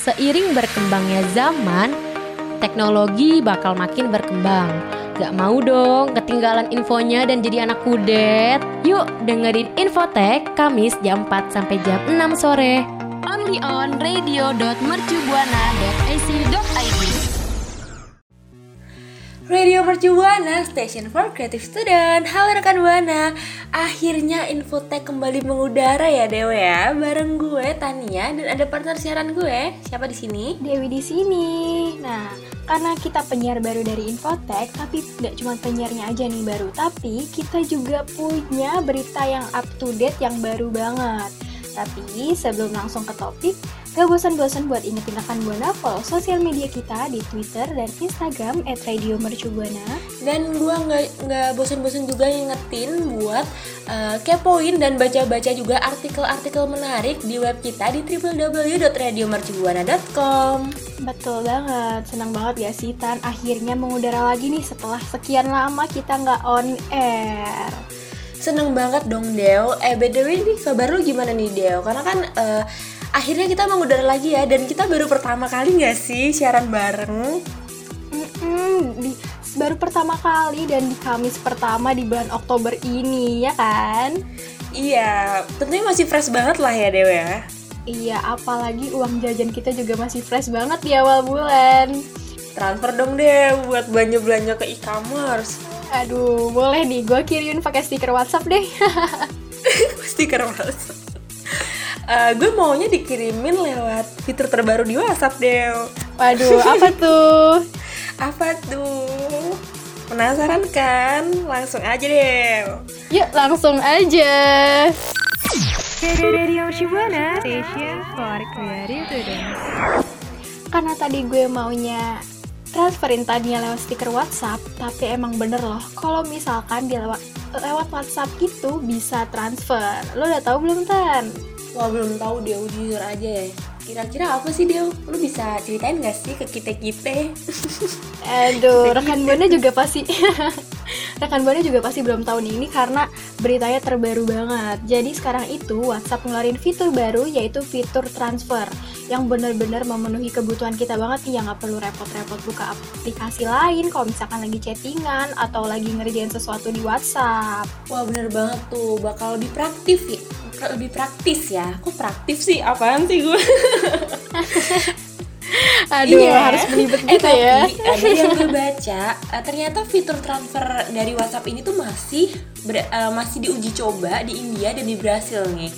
Seiring berkembangnya zaman, teknologi bakal makin berkembang. Gak mau dong ketinggalan infonya dan jadi anak kudet. Yuk dengerin Infotek Kamis jam 4 sampai jam 6 sore. Only on radio.mercubuana.ac.id Radio Mercu Buana, Station for Creative Student. Halo rekan Buana, akhirnya Infotek kembali mengudara ya Dewa ya, bareng gue Tania dan ada partner siaran gue. Siapa di sini? Dewi di sini. Nah, karena kita penyiar baru dari Infotek, tapi nggak cuma penyiarnya aja nih baru, tapi kita juga punya berita yang up to date yang baru banget. Tapi sebelum langsung ke topik, gak bosan-bosan buat ingetin rekan Buana follow sosial media kita di Twitter dan Instagram at Radio Mercubuana. Dan gue nggak nggak bosan-bosan juga ingetin buat uh, kepoin dan baca-baca juga artikel-artikel menarik di web kita di www.radiomercubuana.com. Betul banget, senang banget ya sih Tan akhirnya mengudara lagi nih setelah sekian lama kita nggak on air. Seneng banget dong Deo. Eh btw ini kabar lu gimana nih Deo? Karena kan uh, akhirnya kita mengudara lagi ya dan kita baru pertama kali nggak sih siaran bareng? Mm-mm, di, baru pertama kali dan di Kamis pertama di bulan Oktober ini ya kan? Iya, tentunya masih fresh banget lah ya Deo ya. Iya, apalagi uang jajan kita juga masih fresh banget di awal bulan. Transfer dong deh buat belanja-belanja ke e-commerce. Aduh, boleh nih, gue kirimin pakai stiker WhatsApp deh. stiker WhatsApp. Uh, gue maunya dikirimin lewat fitur terbaru di WhatsApp deh. Waduh, apa tuh? apa tuh? Penasaran kan? Langsung aja deh. Yuk, langsung aja. Karena tadi gue maunya transferin tadinya lewat stiker WhatsApp, tapi emang bener loh, kalau misalkan di lewat lewat WhatsApp itu bisa transfer. Lo udah tahu belum Tan? Wah belum tahu dia jujur aja ya. Kira-kira apa sih dia? Lu bisa ceritain gak sih ke kita kita? Aduh, rekan buana juga pasti rekan buana juga pasti belum tahu nih ini karena beritanya terbaru banget. Jadi sekarang itu WhatsApp ngeluarin fitur baru yaitu fitur transfer yang benar-benar memenuhi kebutuhan kita banget nih yang nggak perlu repot-repot buka aplikasi lain kalau misalkan lagi chattingan atau lagi ngerjain sesuatu di WhatsApp. Wah bener banget tuh, bakal lebih praktis ya. Lebih praktis ya. Kok praktis sih? Apaan sih gue? Aduh, iya. harus belibet gitu eh, ya. Tapi yang gue baca, uh, ternyata fitur transfer dari WhatsApp ini tuh masih ber, uh, masih diuji coba di India dan di Brasil nih.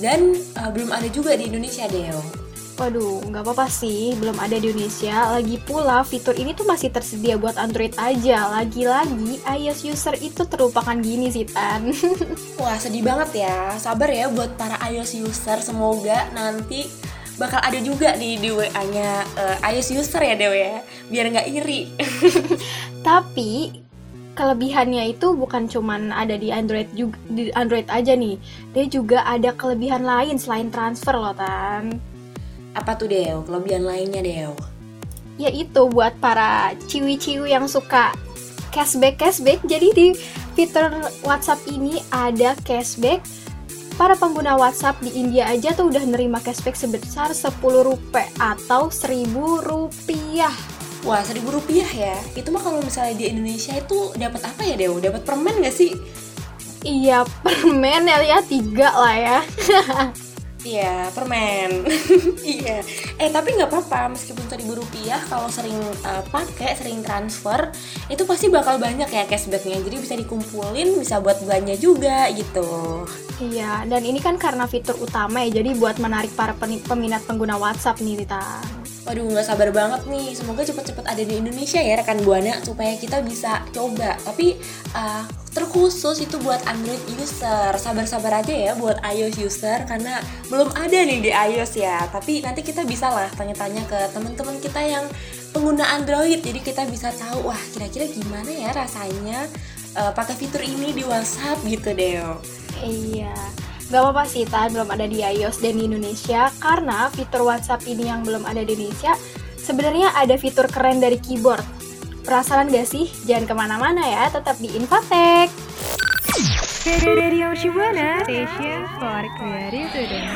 Dan uh, belum ada juga di Indonesia, Deo. Waduh, nggak apa-apa sih, belum ada di Indonesia. Lagi pula, fitur ini tuh masih tersedia buat Android aja. Lagi-lagi, iOS user itu terlupakan gini sih, Tan. Wah, sedih banget ya. Sabar ya buat para iOS user. Semoga nanti bakal ada juga di di WA-nya uh, iOS user ya Dewa ya. Biar nggak iri. Tapi kelebihannya itu bukan cuman ada di Android juga di Android aja nih. Dia juga ada kelebihan lain selain transfer loh tan. Apa tuh Deo kelebihan lainnya Deo yaitu buat para ciwi-ciwi yang suka cashback cashback jadi di fitur WhatsApp ini ada cashback para pengguna WhatsApp di India aja tuh udah nerima cashback sebesar 10 rupiah atau 1000 rupiah. Wah, 1000 rupiah ya. Itu mah kalau misalnya di Indonesia itu dapat apa ya, Dew? Dapat permen gak sih? Iya, permen ya, ya tiga lah ya. Iya, permen. iya. Eh, tapi nggak apa-apa meskipun seribu rupiah kalau sering uh, pakai, sering transfer, itu pasti bakal banyak ya cashbacknya. Jadi bisa dikumpulin, bisa buat belanja juga gitu. Iya, dan ini kan karena fitur utama ya, jadi buat menarik para peminat pengguna WhatsApp nih, Rita. Waduh, nggak sabar banget nih. Semoga cepet-cepet ada di Indonesia ya rekan buana supaya kita bisa coba. Tapi uh, terkhusus itu buat Android user. Sabar-sabar aja ya buat iOS user karena belum ada nih di iOS ya. Tapi nanti kita bisa lah tanya-tanya ke teman-teman kita yang pengguna Android. Jadi kita bisa tahu wah kira-kira gimana ya rasanya uh, pakai fitur ini di WhatsApp gitu deh. Iya. Gak apa-apa sih Tan, belum ada di iOS dan di Indonesia Karena fitur WhatsApp ini yang belum ada di Indonesia Sebenarnya ada fitur keren dari keyboard Penasaran gak sih? Jangan ke mana-mana ya, tetap di Infotek Radio Shibuana, station for creative students.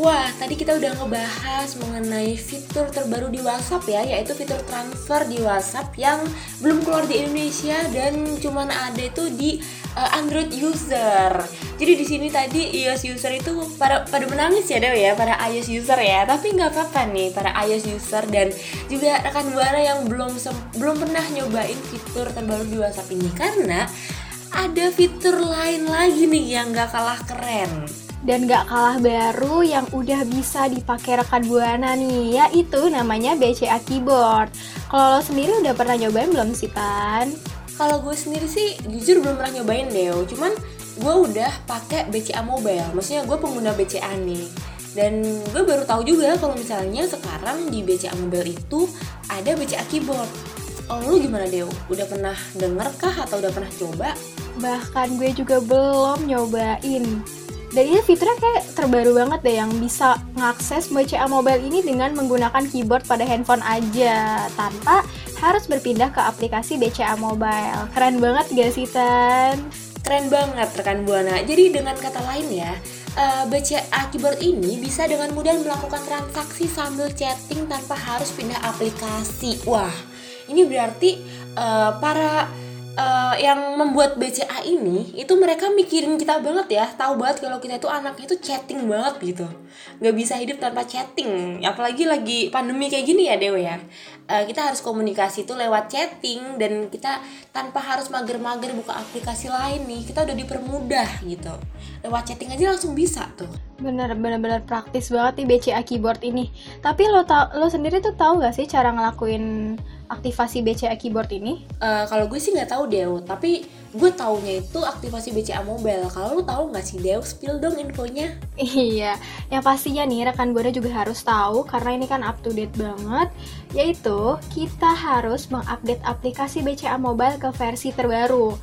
Wah, tadi kita udah ngebahas mengenai fitur terbaru di WhatsApp ya, yaitu fitur transfer di WhatsApp yang belum keluar di Indonesia dan cuman ada itu di uh, Android user. Jadi di sini tadi iOS user itu pada pada menangis ya Dew ya, para iOS user ya. Tapi nggak apa-apa nih para iOS user dan juga rekan buana yang belum belum pernah nyobain fitur terbaru di WhatsApp ini karena ada fitur lain lagi nih yang nggak kalah keren dan gak kalah baru yang udah bisa dipakai rekan buana nih yaitu namanya BCA keyboard kalau lo sendiri udah pernah nyobain belum sih Tan? Kalau gue sendiri sih jujur belum pernah nyobain deh cuman gue udah pakai BCA mobile. Maksudnya gue pengguna BCA nih. Dan gue baru tahu juga kalau misalnya sekarang di BCA mobile itu ada BCA keyboard. Oh lu gimana Deo? Udah pernah denger kah atau udah pernah coba? Bahkan gue juga belum nyobain. Dan ini fiturnya kayak terbaru banget deh yang bisa mengakses BCA Mobile ini dengan menggunakan keyboard pada handphone aja. Tanpa harus berpindah ke aplikasi BCA Mobile. Keren banget gak sih Tan? Keren banget rekan Buana. Jadi dengan kata lain ya, eh, BCA keyboard ini bisa dengan mudah melakukan transaksi sambil chatting tanpa harus pindah aplikasi. Wah, ini berarti uh, para uh, yang membuat BCA ini itu mereka mikirin kita banget ya. Tahu banget kalau kita itu anaknya itu chatting banget gitu. Nggak bisa hidup tanpa chatting. Apalagi lagi pandemi kayak gini ya Dewa ya. Uh, kita harus komunikasi itu lewat chatting dan kita tanpa harus mager-mager buka aplikasi lain nih kita udah dipermudah gitu. Lewat chatting aja langsung bisa tuh. Bener bener bener praktis banget nih BCA keyboard ini. Tapi lo tau lo sendiri tuh tahu gak sih cara ngelakuin aktivasi BCA keyboard ini? Uh, kalau gue sih nggak tahu Dew, tapi gue taunya itu aktivasi BCA mobile. Kalau lo tahu nggak sih Dew, spill dong infonya. Iya, yang pastinya nih rekan gue juga harus tahu karena ini kan up to date banget. Yaitu kita harus mengupdate aplikasi BCA mobile ke versi terbaru.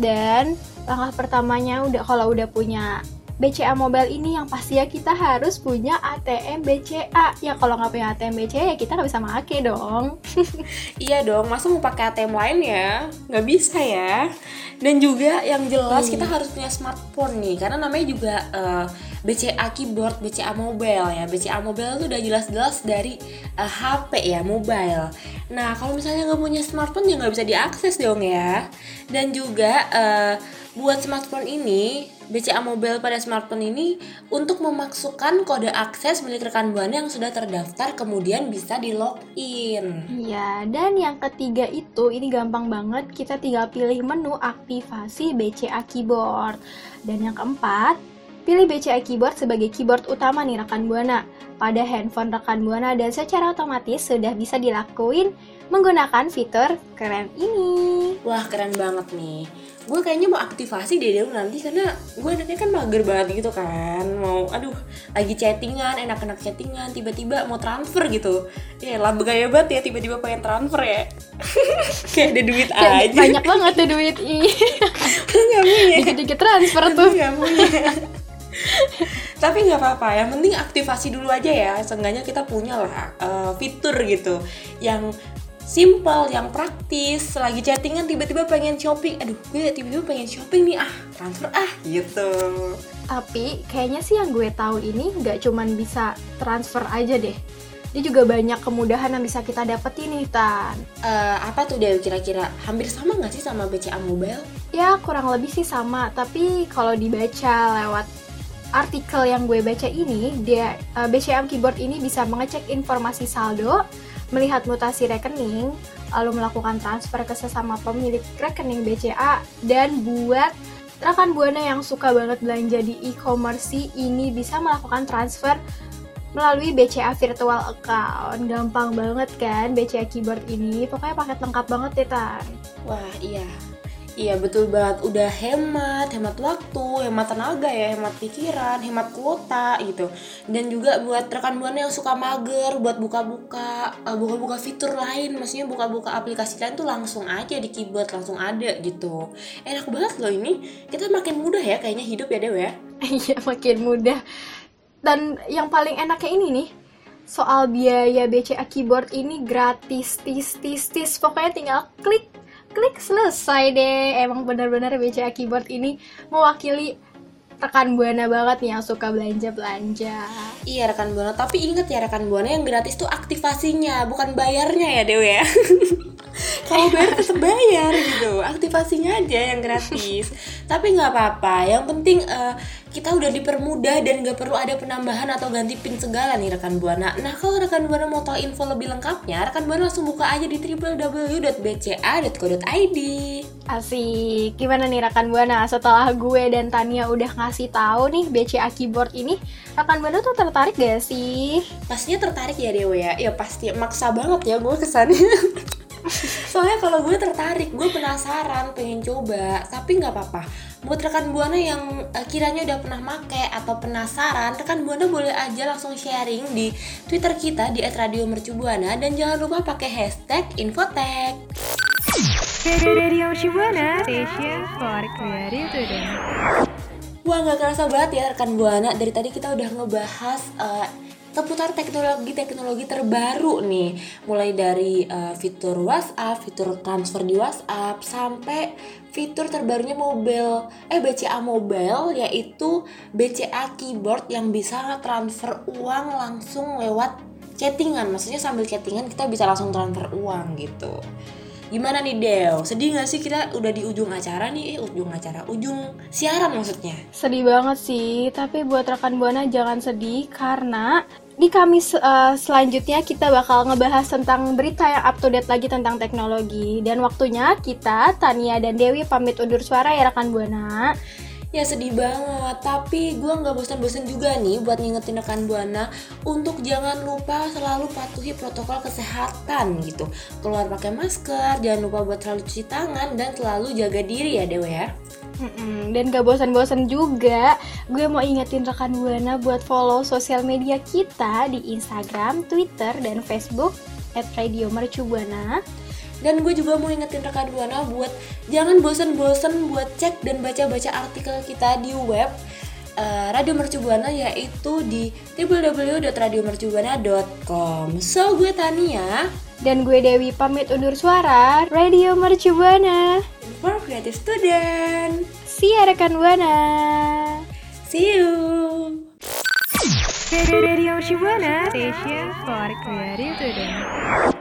Dan langkah pertamanya udah kalau udah punya BCA Mobile ini yang pasti ya kita harus punya ATM BCA. Ya kalau nggak punya ATM BCA ya kita nggak bisa make dong. iya dong, masa mau pakai ATM lain ya? Nggak bisa ya. Dan juga yang jelas hmm. kita harus punya smartphone nih, karena namanya juga uh, eh, BCA keyboard, BCA mobile ya. BCA mobile itu udah jelas-jelas dari uh, eh, HP ya, mobile. Nah kalau misalnya nggak punya smartphone ya nggak bisa diakses dong ya. Dan juga uh, buat smartphone ini BCA Mobile pada smartphone ini untuk memasukkan kode akses milik rekan buana yang sudah terdaftar kemudian bisa di login. Iya, dan yang ketiga itu ini gampang banget kita tinggal pilih menu aktivasi BCA keyboard. Dan yang keempat, pilih BCA keyboard sebagai keyboard utama nih rekan buana pada handphone rekan buana dan secara otomatis sudah bisa dilakuin menggunakan fitur keren ini. Wah, keren banget nih gue kayaknya mau aktivasi deh dulu nanti karena gue anaknya kan mager banget gitu kan. Mau aduh lagi chattingan enak-enak chattingan tiba-tiba mau transfer gitu. Ya lah gaya banget ya tiba-tiba pengen transfer ya. Kayak ada duit aja. banyak banget tuh duit ih nggak punya. Dikit-dikit transfer tuh. nggak punya. Tapi nggak apa-apa yang penting aktivasi dulu aja ya. Seenggaknya kita punya lah uh, fitur gitu. Yang simple, yang praktis. Lagi chattingan tiba-tiba pengen shopping. Aduh, gue tiba-tiba pengen shopping nih. Ah, transfer ah gitu. Tapi kayaknya sih yang gue tahu ini nggak cuman bisa transfer aja deh. Dia juga banyak kemudahan yang bisa kita dapetin nih, Tan. Uh, apa tuh deh kira-kira? Hampir sama nggak sih sama BCA Mobile? Ya, kurang lebih sih sama. Tapi kalau dibaca lewat artikel yang gue baca ini, dia uh, eh, BCA Keyboard ini bisa mengecek informasi saldo, melihat mutasi rekening, lalu melakukan transfer ke sesama pemilik rekening BCA, dan buat rekan buana yang suka banget belanja di e-commerce ini bisa melakukan transfer melalui BCA virtual account. Gampang banget kan BCA keyboard ini. Pokoknya paket lengkap banget ya, Tan. Wah, iya. Iya betul banget, udah hemat, hemat waktu, hemat tenaga ya, hemat pikiran, hemat kuota gitu. Dan juga buat rekan buana yang suka mager, buat buka-buka, uh, buka-buka fitur lain, maksudnya buka-buka aplikasi lain tuh langsung aja di keyboard langsung ada gitu. Enak banget loh ini, kita makin mudah ya kayaknya hidup ya Dewa ya. Iya makin mudah. Dan yang paling enaknya ini nih, soal biaya BCA keyboard ini gratis, tis, tis, tis. Pokoknya tinggal klik klik selesai deh emang benar-benar BCA keyboard ini mewakili rekan buana banget nih yang suka belanja belanja. Iya rekan buana, tapi inget ya rekan buana yang gratis tuh aktivasinya, bukan bayarnya ya Dewi ya. Kalau bayar tetap bayar gitu, aktivasinya aja yang gratis. tapi nggak apa-apa, yang penting uh, kita udah dipermudah dan gak perlu ada penambahan atau ganti pin segala nih rekan buana. Nah kalau rekan buana mau tahu info lebih lengkapnya, rekan buana langsung buka aja di www.bca.co.id. Asik, gimana nih rekan buana? Setelah gue dan Tania udah ngasih tahu nih BCA keyboard ini, rekan buana tuh tertarik gak sih? Pastinya tertarik ya Dewa ya. Ya pasti maksa banget ya gue kesannya. soalnya kalau gue tertarik gue penasaran pengen coba tapi nggak apa-apa. Buat rekan buana yang uh, kiranya udah pernah make atau penasaran rekan buana boleh aja langsung sharing di twitter kita di @radiomercubuana dan jangan lupa pakai hashtag infotek Radio Mercubuana Station for Creative Wah nggak kerasa banget ya rekan buana. Dari tadi kita udah ngebahas uh, seputar teknologi-teknologi terbaru nih. Mulai dari uh, fitur WhatsApp, fitur transfer di WhatsApp sampai fitur terbarunya mobile eh BCA mobile yaitu BCA keyboard yang bisa transfer uang langsung lewat chattingan. Maksudnya sambil chattingan kita bisa langsung transfer uang gitu Gimana nih Del? Sedih gak sih kita udah di ujung acara nih? Eh, ujung acara, ujung siaran maksudnya. Sedih banget sih, tapi buat rekan Buana jangan sedih karena di Kamis uh, selanjutnya kita bakal ngebahas tentang berita yang up to date lagi tentang teknologi dan waktunya kita Tania dan Dewi pamit undur suara ya rekan Buana. Ya sedih banget, tapi gue nggak bosan-bosan juga nih buat ngingetin rekan Buana untuk jangan lupa selalu patuhi protokol kesehatan gitu. Keluar pakai masker, jangan lupa buat selalu cuci tangan dan selalu jaga diri ya Dewa ya. Dan gak bosan-bosan juga, gue mau ingetin rekan Buana buat follow sosial media kita di Instagram, Twitter, dan Facebook at Radio Mercubuana dan gue juga mau ingetin rekan buana buat jangan bosen-bosen buat cek dan baca-baca artikel kita di web uh, Radio Mercubuana yaitu di www.radiomercubuana.com. So gue Tania dan gue Dewi pamit undur suara Radio Mercubuana for creative student. See ya rekan buana. See you. Radio Mercubuana Station for creative student.